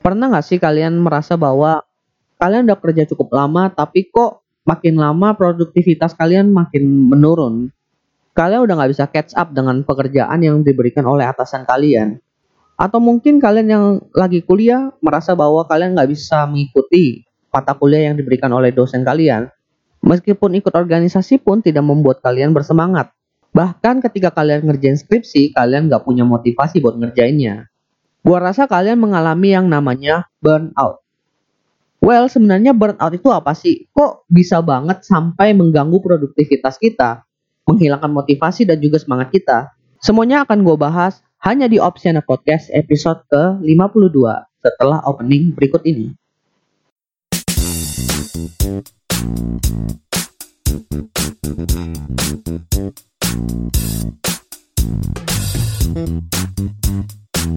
Pernah nggak sih kalian merasa bahwa kalian udah kerja cukup lama tapi kok makin lama produktivitas kalian makin menurun? Kalian udah nggak bisa catch up dengan pekerjaan yang diberikan oleh atasan kalian. Atau mungkin kalian yang lagi kuliah merasa bahwa kalian nggak bisa mengikuti mata kuliah yang diberikan oleh dosen kalian. Meskipun ikut organisasi pun tidak membuat kalian bersemangat. Bahkan ketika kalian ngerjain skripsi, kalian nggak punya motivasi buat ngerjainnya. Gua rasa kalian mengalami yang namanya burnout. Well, sebenarnya burnout itu apa sih? Kok bisa banget sampai mengganggu produktivitas kita, menghilangkan motivasi dan juga semangat kita? Semuanya akan gue bahas hanya di Opsiana Podcast episode ke-52 setelah opening berikut ini. Halo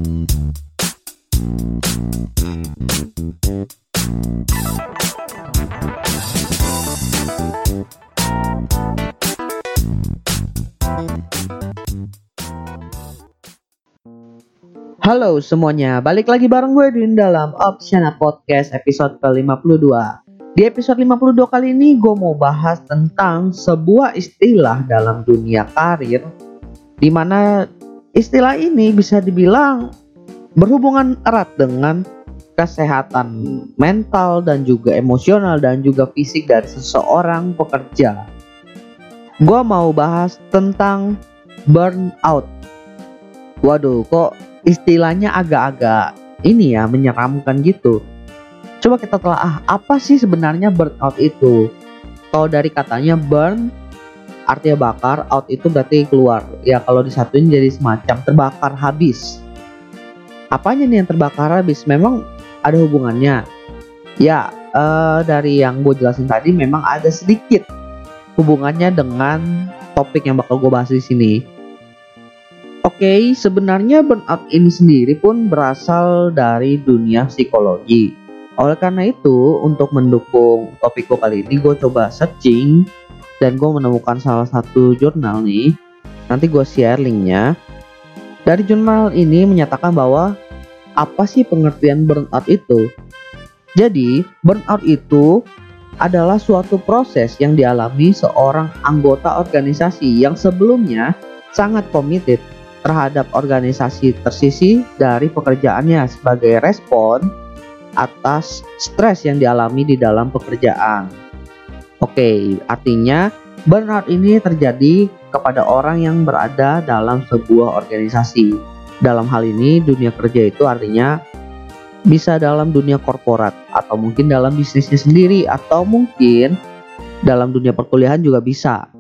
semuanya, balik lagi bareng gue di dalam Opsiana Podcast episode ke-52. Di episode 52 kali ini gue mau bahas tentang sebuah istilah dalam dunia karir di mana istilah ini bisa dibilang berhubungan erat dengan kesehatan mental dan juga emosional dan juga fisik dari seseorang pekerja. Gue mau bahas tentang burnout. Waduh, kok istilahnya agak-agak ini ya menyeramkan gitu. Coba kita telah ah, apa sih sebenarnya burnout itu? Kalau dari katanya burn artinya bakar, out itu berarti keluar. Ya kalau disatuin jadi semacam terbakar habis. Apanya nih yang terbakar habis? Memang ada hubungannya. Ya uh, dari yang gue jelasin tadi memang ada sedikit hubungannya dengan topik yang bakal gue bahas di sini. Oke, okay, sebenarnya burnout ini sendiri pun berasal dari dunia psikologi. Oleh karena itu, untuk mendukung topik gue kali ini, gue coba searching dan gue menemukan salah satu jurnal nih. Nanti gue share linknya. Dari jurnal ini menyatakan bahwa apa sih pengertian burnout itu? Jadi, burnout itu adalah suatu proses yang dialami seorang anggota organisasi yang sebelumnya sangat komited terhadap organisasi tersisi dari pekerjaannya sebagai respon atas stres yang dialami di dalam pekerjaan. Oke, artinya burnout ini terjadi kepada orang yang berada dalam sebuah organisasi. Dalam hal ini dunia kerja itu artinya bisa dalam dunia korporat atau mungkin dalam bisnisnya sendiri atau mungkin dalam dunia perkuliahan juga bisa.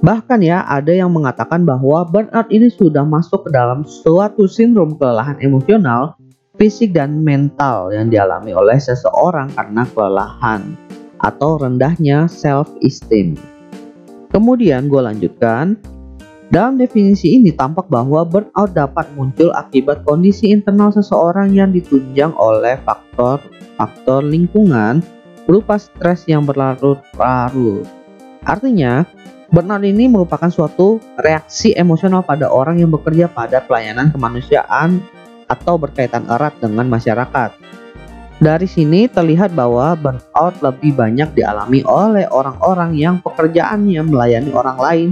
Bahkan ya, ada yang mengatakan bahwa burnout ini sudah masuk ke dalam suatu sindrom kelelahan emosional, fisik dan mental yang dialami oleh seseorang karena kelelahan atau rendahnya self-esteem. Kemudian gue lanjutkan, dalam definisi ini tampak bahwa burnout dapat muncul akibat kondisi internal seseorang yang ditunjang oleh faktor-faktor lingkungan berupa stres yang berlarut-larut. Artinya, Burnout ini merupakan suatu reaksi emosional pada orang yang bekerja pada pelayanan kemanusiaan atau berkaitan erat dengan masyarakat. Dari sini terlihat bahwa burnout lebih banyak dialami oleh orang-orang yang pekerjaannya melayani orang lain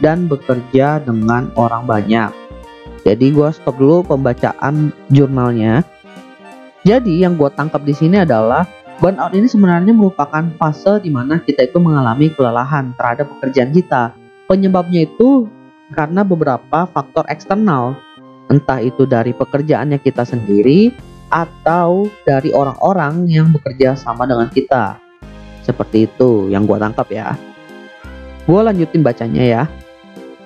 dan bekerja dengan orang banyak. Jadi gue stop dulu pembacaan jurnalnya. Jadi yang gue tangkap di sini adalah Burnout ini sebenarnya merupakan fase di mana kita itu mengalami kelelahan terhadap pekerjaan kita. Penyebabnya itu karena beberapa faktor eksternal, entah itu dari pekerjaannya kita sendiri atau dari orang-orang yang bekerja sama dengan kita. Seperti itu yang gue tangkap ya. Gue lanjutin bacanya ya.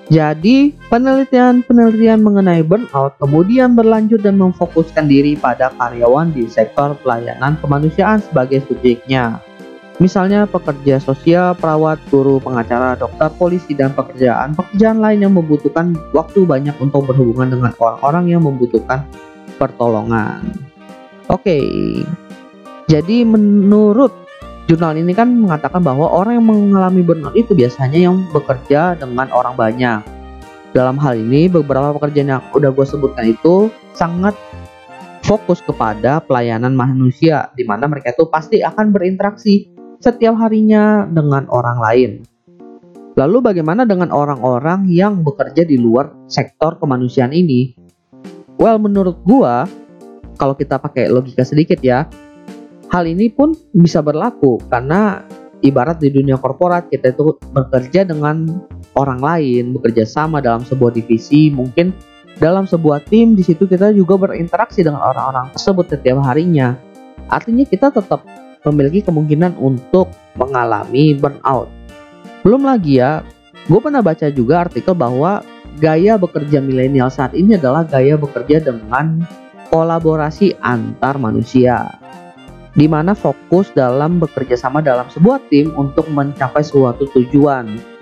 Jadi, penelitian-penelitian mengenai burnout kemudian berlanjut dan memfokuskan diri pada karyawan di sektor pelayanan kemanusiaan sebagai subjeknya. Misalnya pekerja sosial, perawat, guru, pengacara, dokter, polisi, dan pekerjaan-pekerjaan lain yang membutuhkan waktu banyak untuk berhubungan dengan orang-orang yang membutuhkan pertolongan. Oke, jadi menurut Jurnal ini kan mengatakan bahwa orang yang mengalami burnout itu biasanya yang bekerja dengan orang banyak. Dalam hal ini, beberapa pekerjaan yang udah gue sebutkan itu sangat fokus kepada pelayanan manusia di mana mereka itu pasti akan berinteraksi setiap harinya dengan orang lain. Lalu bagaimana dengan orang-orang yang bekerja di luar sektor kemanusiaan ini? Well, menurut gua kalau kita pakai logika sedikit ya, hal ini pun bisa berlaku karena ibarat di dunia korporat kita itu bekerja dengan orang lain, bekerja sama dalam sebuah divisi, mungkin dalam sebuah tim di situ kita juga berinteraksi dengan orang-orang tersebut setiap harinya. Artinya kita tetap memiliki kemungkinan untuk mengalami burnout. Belum lagi ya, gue pernah baca juga artikel bahwa gaya bekerja milenial saat ini adalah gaya bekerja dengan kolaborasi antar manusia di mana fokus dalam bekerja sama dalam sebuah tim untuk mencapai suatu tujuan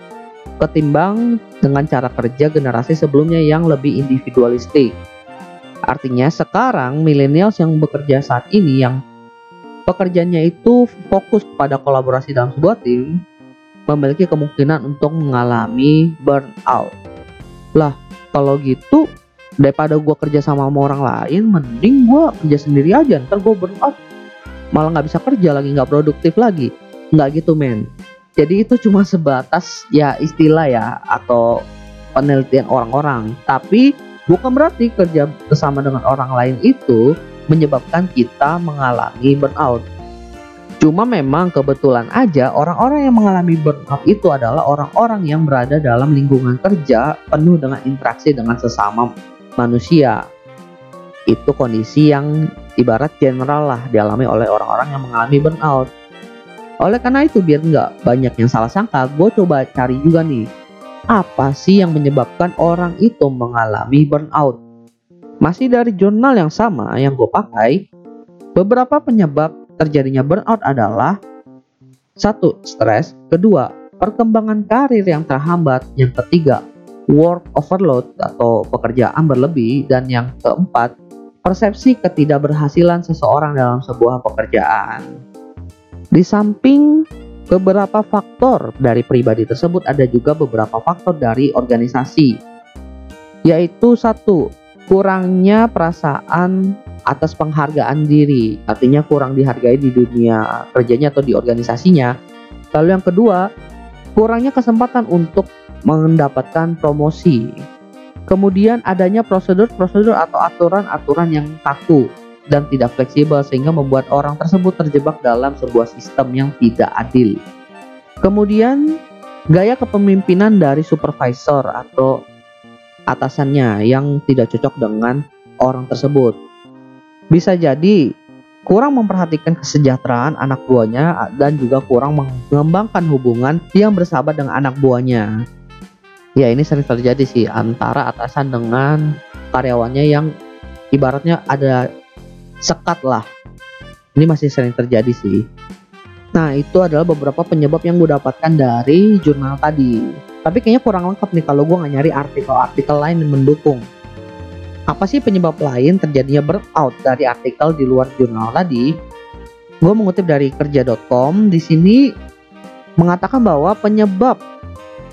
ketimbang dengan cara kerja generasi sebelumnya yang lebih individualistik. Artinya sekarang millennials yang bekerja saat ini yang pekerjaannya itu fokus pada kolaborasi dalam sebuah tim memiliki kemungkinan untuk mengalami burnout. Lah, kalau gitu daripada gue kerja sama sama orang lain, mending gue kerja sendiri aja. Ntar gue burnout, malah nggak bisa kerja lagi, nggak produktif lagi. Nggak gitu men jadi itu cuma sebatas ya istilah ya atau penelitian orang-orang tapi bukan berarti kerja bersama dengan orang lain itu menyebabkan kita mengalami burnout cuma memang kebetulan aja orang-orang yang mengalami burnout itu adalah orang-orang yang berada dalam lingkungan kerja penuh dengan interaksi dengan sesama manusia itu kondisi yang ibarat general lah dialami oleh orang-orang yang mengalami burnout oleh karena itu biar nggak banyak yang salah sangka, gue coba cari juga nih, apa sih yang menyebabkan orang itu mengalami burnout? Masih dari jurnal yang sama yang gue pakai, beberapa penyebab terjadinya burnout adalah satu, stres, kedua, perkembangan karir yang terhambat, yang ketiga, work overload atau pekerjaan berlebih, dan yang keempat, persepsi ketidakberhasilan seseorang dalam sebuah pekerjaan. Di samping beberapa faktor dari pribadi tersebut ada juga beberapa faktor dari organisasi. Yaitu satu, kurangnya perasaan atas penghargaan diri, artinya kurang dihargai di dunia kerjanya atau di organisasinya. Lalu yang kedua, kurangnya kesempatan untuk mendapatkan promosi. Kemudian adanya prosedur-prosedur atau aturan-aturan yang kaku dan tidak fleksibel sehingga membuat orang tersebut terjebak dalam sebuah sistem yang tidak adil. Kemudian gaya kepemimpinan dari supervisor atau atasannya yang tidak cocok dengan orang tersebut. Bisa jadi kurang memperhatikan kesejahteraan anak buahnya dan juga kurang mengembangkan hubungan yang bersahabat dengan anak buahnya. Ya ini sering terjadi sih antara atasan dengan karyawannya yang ibaratnya ada sekat lah. Ini masih sering terjadi sih. Nah itu adalah beberapa penyebab yang gue dapatkan dari jurnal tadi. Tapi kayaknya kurang lengkap nih kalau gue nggak nyari artikel-artikel lain yang mendukung. Apa sih penyebab lain terjadinya burnout dari artikel di luar jurnal tadi? Gue mengutip dari kerja.com di sini mengatakan bahwa penyebab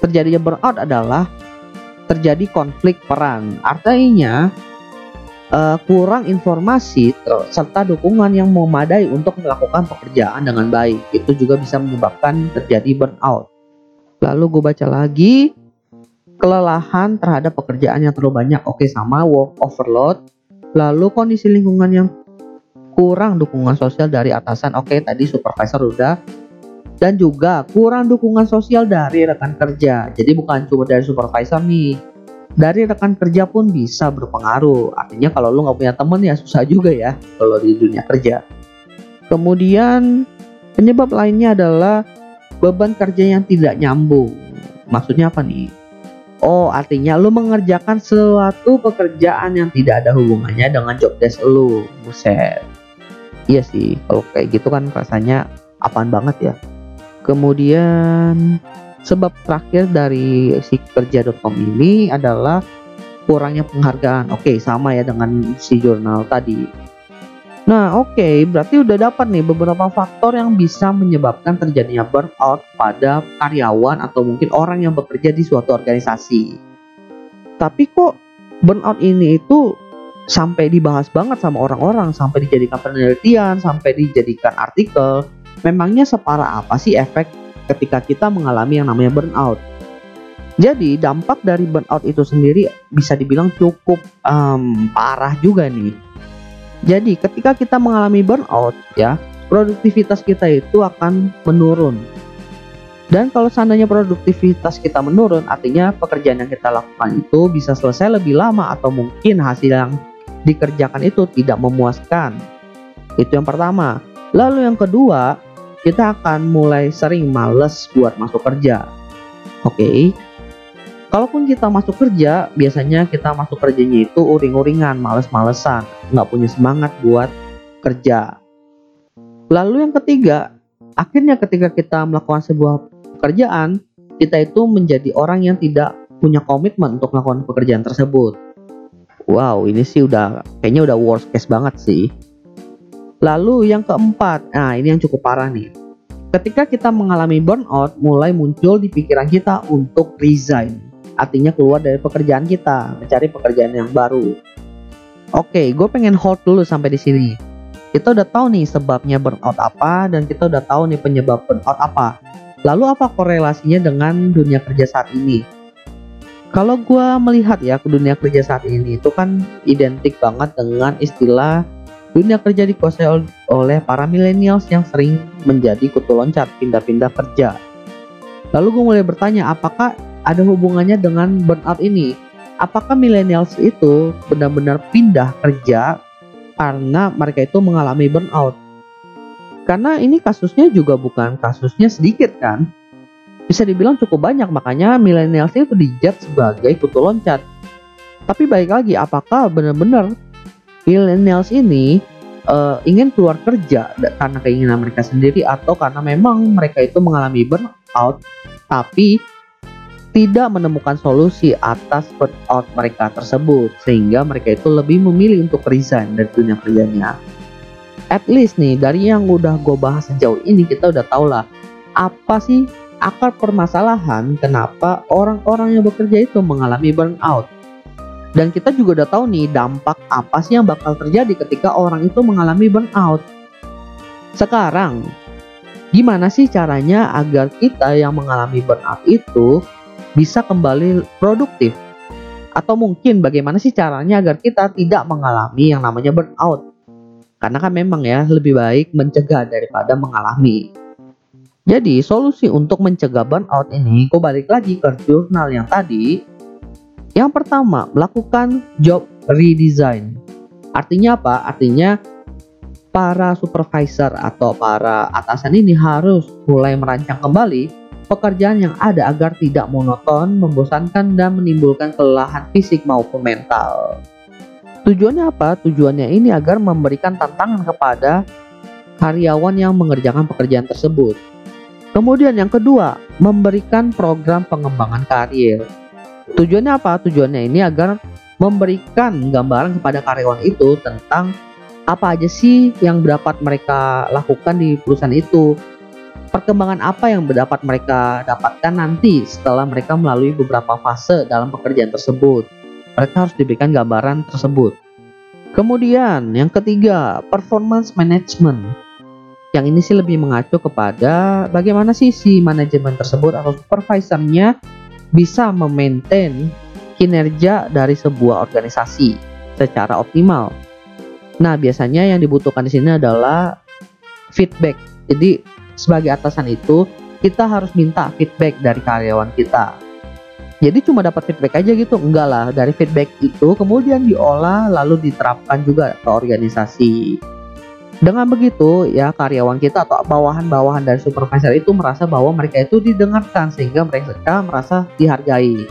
terjadinya burnout adalah terjadi konflik peran. Artinya uh, kurang informasi serta dukungan yang memadai untuk melakukan pekerjaan dengan baik. Itu juga bisa menyebabkan terjadi burnout. Lalu gue baca lagi kelelahan terhadap pekerjaan yang terlalu banyak. Oke, sama work overload. Lalu kondisi lingkungan yang kurang dukungan sosial dari atasan. Oke, tadi supervisor udah dan juga kurang dukungan sosial dari rekan kerja. Jadi bukan cuma dari supervisor nih, dari rekan kerja pun bisa berpengaruh. Artinya kalau lu nggak punya temen ya susah juga ya kalau di dunia kerja. Kemudian penyebab lainnya adalah beban kerja yang tidak nyambung. Maksudnya apa nih? Oh, artinya lu mengerjakan suatu pekerjaan yang tidak ada hubungannya dengan job desk lu. Buset. Iya sih, kalau kayak gitu kan rasanya apaan banget ya. Kemudian Sebab terakhir dari si kerja.com ini adalah kurangnya penghargaan. Oke, okay, sama ya dengan si jurnal tadi. Nah, oke, okay, berarti udah dapat nih beberapa faktor yang bisa menyebabkan terjadinya burnout pada karyawan atau mungkin orang yang bekerja di suatu organisasi. Tapi kok burnout ini itu sampai dibahas banget sama orang-orang, sampai dijadikan penelitian, sampai dijadikan artikel. Memangnya separah apa sih efek ketika kita mengalami yang namanya burnout? Jadi dampak dari burnout itu sendiri bisa dibilang cukup um, parah juga nih. Jadi ketika kita mengalami burnout ya, produktivitas kita itu akan menurun dan kalau seandainya produktivitas kita menurun, artinya pekerjaan yang kita lakukan itu bisa selesai lebih lama atau mungkin hasil yang dikerjakan itu tidak memuaskan. Itu yang pertama. Lalu yang kedua, kita akan mulai sering males buat masuk kerja. Oke. Okay? Kalaupun kita masuk kerja, biasanya kita masuk kerjanya itu uring-uringan, males-malesan, nggak punya semangat buat kerja. Lalu yang ketiga, akhirnya ketika kita melakukan sebuah pekerjaan, kita itu menjadi orang yang tidak punya komitmen untuk melakukan pekerjaan tersebut. Wow, ini sih udah kayaknya udah worst case banget sih. Lalu yang keempat, nah ini yang cukup parah nih. Ketika kita mengalami burnout, mulai muncul di pikiran kita untuk resign. Artinya keluar dari pekerjaan kita, mencari pekerjaan yang baru. Oke, gue pengen hold dulu sampai di sini. Kita udah tahu nih sebabnya burnout apa dan kita udah tahu nih penyebab burnout apa. Lalu apa korelasinya dengan dunia kerja saat ini? Kalau gue melihat ya ke dunia kerja saat ini itu kan identik banget dengan istilah dunia kerja dikuasai oleh para millennials yang sering menjadi kutu loncat pindah-pindah kerja. Lalu gue mulai bertanya apakah ada hubungannya dengan burnout ini? Apakah millennials itu benar-benar pindah kerja karena mereka itu mengalami burnout? Karena ini kasusnya juga bukan kasusnya sedikit kan. Bisa dibilang cukup banyak makanya millennials itu dijat sebagai kutu loncat. Tapi baik lagi apakah benar-benar millennials ini uh, ingin keluar kerja karena keinginan mereka sendiri atau karena memang mereka itu mengalami burnout tapi tidak menemukan solusi atas burnout mereka tersebut sehingga mereka itu lebih memilih untuk resign dari dunia kerjanya at least nih dari yang udah gue bahas sejauh ini kita udah tau lah apa sih akar permasalahan kenapa orang-orang yang bekerja itu mengalami burnout. Dan kita juga udah tahu nih dampak apa sih yang bakal terjadi ketika orang itu mengalami burnout. Sekarang, gimana sih caranya agar kita yang mengalami burnout itu bisa kembali produktif? Atau mungkin bagaimana sih caranya agar kita tidak mengalami yang namanya burnout? Karena kan memang ya lebih baik mencegah daripada mengalami. Jadi solusi untuk mencegah burnout ini, gue balik lagi ke jurnal yang tadi. Yang pertama, melakukan job redesign. Artinya apa? Artinya para supervisor atau para atasan ini harus mulai merancang kembali pekerjaan yang ada agar tidak monoton, membosankan, dan menimbulkan kelelahan fisik maupun mental. Tujuannya apa? Tujuannya ini agar memberikan tantangan kepada karyawan yang mengerjakan pekerjaan tersebut. Kemudian yang kedua, memberikan program pengembangan karir. Tujuannya apa? Tujuannya ini agar memberikan gambaran kepada karyawan itu tentang apa aja sih yang dapat mereka lakukan di perusahaan itu. Perkembangan apa yang dapat mereka dapatkan nanti setelah mereka melalui beberapa fase dalam pekerjaan tersebut mereka harus diberikan gambaran tersebut. Kemudian yang ketiga, performance management. Yang ini sih lebih mengacu kepada bagaimana sih si manajemen tersebut atau supervisornya bisa memaintain kinerja dari sebuah organisasi secara optimal. Nah, biasanya yang dibutuhkan di sini adalah feedback. Jadi, sebagai atasan itu, kita harus minta feedback dari karyawan kita jadi cuma dapat feedback aja gitu enggak lah dari feedback itu kemudian diolah lalu diterapkan juga ke organisasi dengan begitu ya karyawan kita atau bawahan-bawahan dari supervisor itu merasa bahwa mereka itu didengarkan sehingga mereka merasa dihargai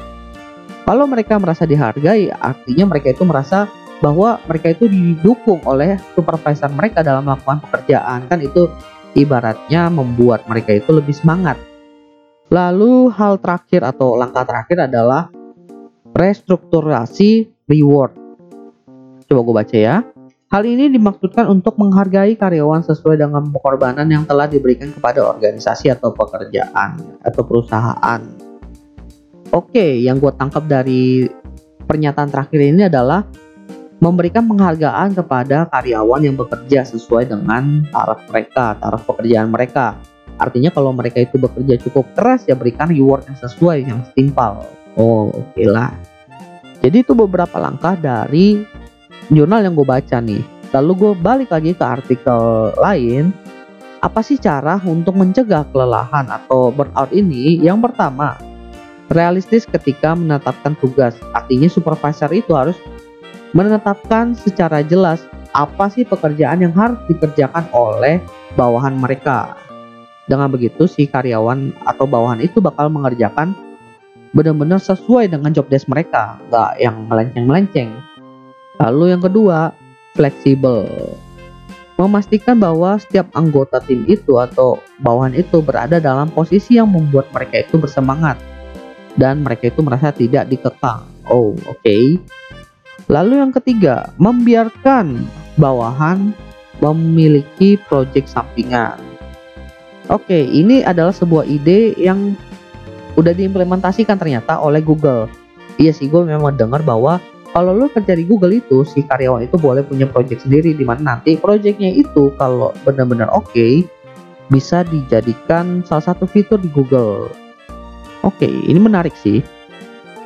kalau mereka merasa dihargai artinya mereka itu merasa bahwa mereka itu didukung oleh supervisor mereka dalam melakukan pekerjaan kan itu ibaratnya membuat mereka itu lebih semangat Lalu hal terakhir atau langkah terakhir adalah restrukturasi reward. Coba gue baca ya. Hal ini dimaksudkan untuk menghargai karyawan sesuai dengan pengorbanan yang telah diberikan kepada organisasi atau pekerjaan atau perusahaan. Oke, yang gue tangkap dari pernyataan terakhir ini adalah memberikan penghargaan kepada karyawan yang bekerja sesuai dengan taraf mereka, taraf pekerjaan mereka. Artinya kalau mereka itu bekerja cukup keras ya berikan reward yang sesuai, yang setimpal. Oh oke okay lah. Jadi itu beberapa langkah dari jurnal yang gue baca nih. Lalu gue balik lagi ke artikel lain. Apa sih cara untuk mencegah kelelahan atau burnout ini? Yang pertama, realistis ketika menetapkan tugas. Artinya supervisor itu harus menetapkan secara jelas apa sih pekerjaan yang harus dikerjakan oleh bawahan mereka. Dengan begitu si karyawan atau bawahan itu bakal mengerjakan benar-benar sesuai dengan job desk mereka, nggak yang melenceng-melenceng. Lalu yang kedua, fleksibel. Memastikan bahwa setiap anggota tim itu atau bawahan itu berada dalam posisi yang membuat mereka itu bersemangat dan mereka itu merasa tidak dikekang. Oh, oke. Okay. Lalu yang ketiga, membiarkan bawahan memiliki proyek sampingan. Oke, ini adalah sebuah ide yang udah diimplementasikan ternyata oleh Google. Iya sih, gue memang dengar bahwa kalau lo kerja di Google itu si karyawan itu boleh punya proyek sendiri di mana nanti proyeknya itu kalau benar-benar oke okay, bisa dijadikan salah satu fitur di Google. Oke, okay, ini menarik sih.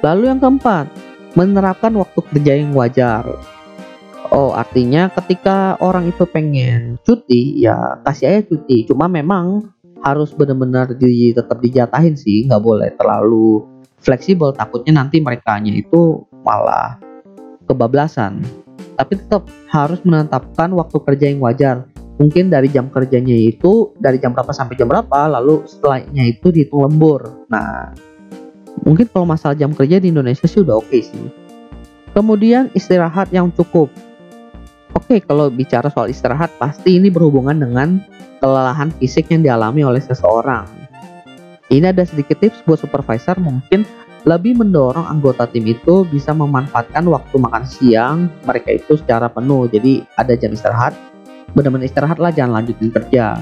Lalu yang keempat, menerapkan waktu kerja yang wajar. Oh, artinya ketika orang itu pengen cuti, ya kasih aja cuti. Cuma memang harus benar-benar di, tetap dijatahin sih, nggak boleh terlalu fleksibel. Takutnya nanti mereka itu malah kebablasan. Tapi tetap harus menetapkan waktu kerja yang wajar. Mungkin dari jam kerjanya itu dari jam berapa sampai jam berapa, lalu setelahnya itu dihitung lembur. Nah, Mungkin kalau masalah jam kerja di Indonesia sih udah oke okay sih. Kemudian istirahat yang cukup. Oke, okay, kalau bicara soal istirahat pasti ini berhubungan dengan kelelahan fisik yang dialami oleh seseorang. Ini ada sedikit tips buat supervisor mungkin lebih mendorong anggota tim itu bisa memanfaatkan waktu makan siang mereka itu secara penuh. Jadi ada jam istirahat, benar-benar istirahat lah jangan lanjutin kerja.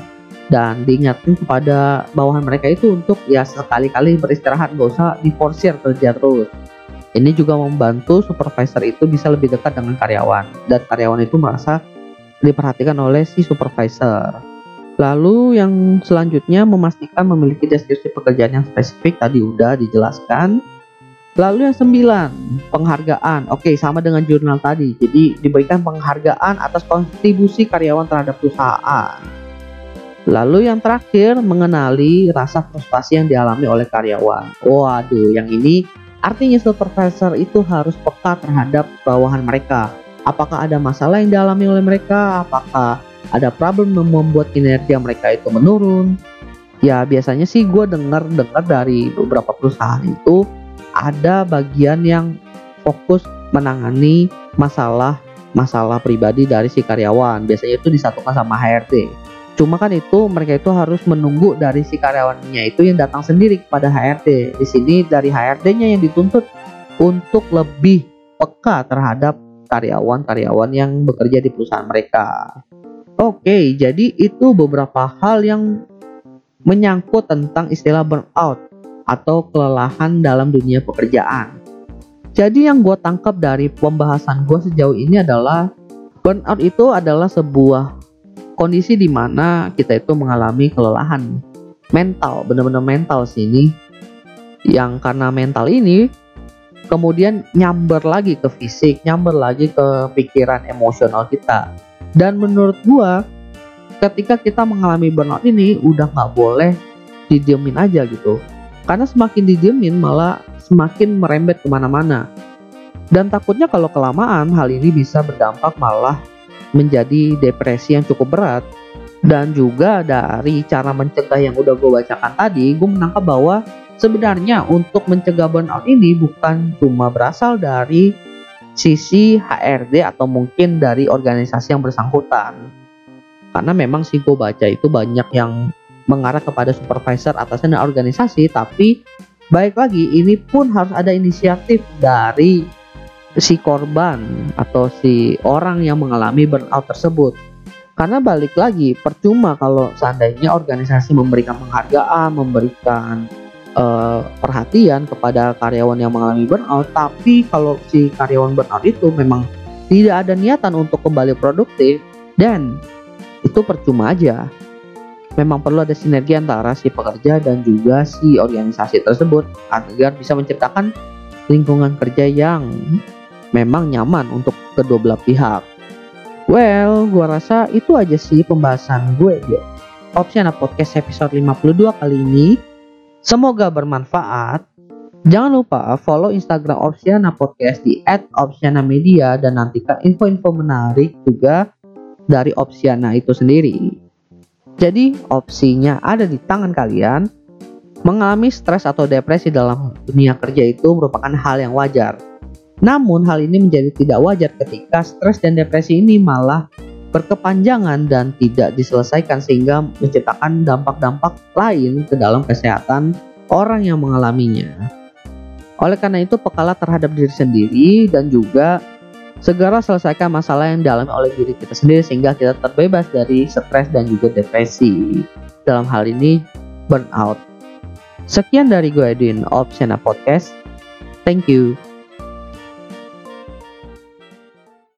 Dan diingatkan kepada bawahan mereka itu untuk ya sekali-kali beristirahat gak usah diforsir kerja terus. Ini juga membantu supervisor itu bisa lebih dekat dengan karyawan dan karyawan itu merasa diperhatikan oleh si supervisor. Lalu yang selanjutnya memastikan memiliki deskripsi pekerjaan yang spesifik tadi udah dijelaskan Lalu yang sembilan, penghargaan. Oke, sama dengan jurnal tadi. Jadi diberikan penghargaan atas kontribusi karyawan terhadap perusahaan. Lalu yang terakhir mengenali rasa frustasi yang dialami oleh karyawan. Waduh, yang ini artinya supervisor itu harus peka terhadap bawahan mereka. Apakah ada masalah yang dialami oleh mereka? Apakah ada problem yang membuat kinerja mereka itu menurun? Ya biasanya sih gue dengar-dengar dari beberapa perusahaan itu ada bagian yang fokus menangani masalah masalah pribadi dari si karyawan. Biasanya itu disatukan sama HRD Cuma kan itu mereka itu harus menunggu dari si karyawannya itu yang datang sendiri kepada HRD. Di sini dari HRD-nya yang dituntut untuk lebih peka terhadap karyawan-karyawan yang bekerja di perusahaan mereka. Oke, jadi itu beberapa hal yang menyangkut tentang istilah burnout atau kelelahan dalam dunia pekerjaan. Jadi yang gue tangkap dari pembahasan gue sejauh ini adalah burnout itu adalah sebuah kondisi di mana kita itu mengalami kelelahan mental, benar-benar mental sih ini. Yang karena mental ini kemudian nyamber lagi ke fisik, nyamber lagi ke pikiran emosional kita. Dan menurut gua ketika kita mengalami burnout ini udah nggak boleh didiemin aja gitu. Karena semakin didiemin malah semakin merembet ke mana-mana. Dan takutnya kalau kelamaan hal ini bisa berdampak malah menjadi depresi yang cukup berat dan juga dari cara mencegah yang udah gue bacakan tadi gue menangkap bahwa sebenarnya untuk mencegah burnout ini bukan cuma berasal dari sisi HRD atau mungkin dari organisasi yang bersangkutan karena memang sih gue baca itu banyak yang mengarah kepada supervisor atasan dan organisasi tapi baik lagi ini pun harus ada inisiatif dari si korban atau si orang yang mengalami burnout tersebut. Karena balik lagi, percuma kalau seandainya organisasi memberikan penghargaan, memberikan uh, perhatian kepada karyawan yang mengalami burnout, tapi kalau si karyawan burnout itu memang tidak ada niatan untuk kembali produktif, dan itu percuma aja. Memang perlu ada sinergi antara si pekerja dan juga si organisasi tersebut agar bisa menciptakan lingkungan kerja yang memang nyaman untuk kedua belah pihak. Well, gua rasa itu aja sih pembahasan gue di Opsiana Podcast episode 52 kali ini. Semoga bermanfaat. Jangan lupa follow Instagram Opsiana Podcast di @opsiana_media dan nantikan info-info menarik juga dari Opsiana itu sendiri. Jadi opsinya ada di tangan kalian. Mengalami stres atau depresi dalam dunia kerja itu merupakan hal yang wajar. Namun hal ini menjadi tidak wajar ketika stres dan depresi ini malah berkepanjangan dan tidak diselesaikan sehingga menciptakan dampak-dampak lain ke dalam kesehatan orang yang mengalaminya. Oleh karena itu, pekalah terhadap diri sendiri dan juga Segera selesaikan masalah yang dialami oleh diri kita sendiri sehingga kita terbebas dari stres dan juga depresi. Dalam hal ini, burnout. Sekian dari gue Edwin Opsiana Podcast. Thank you.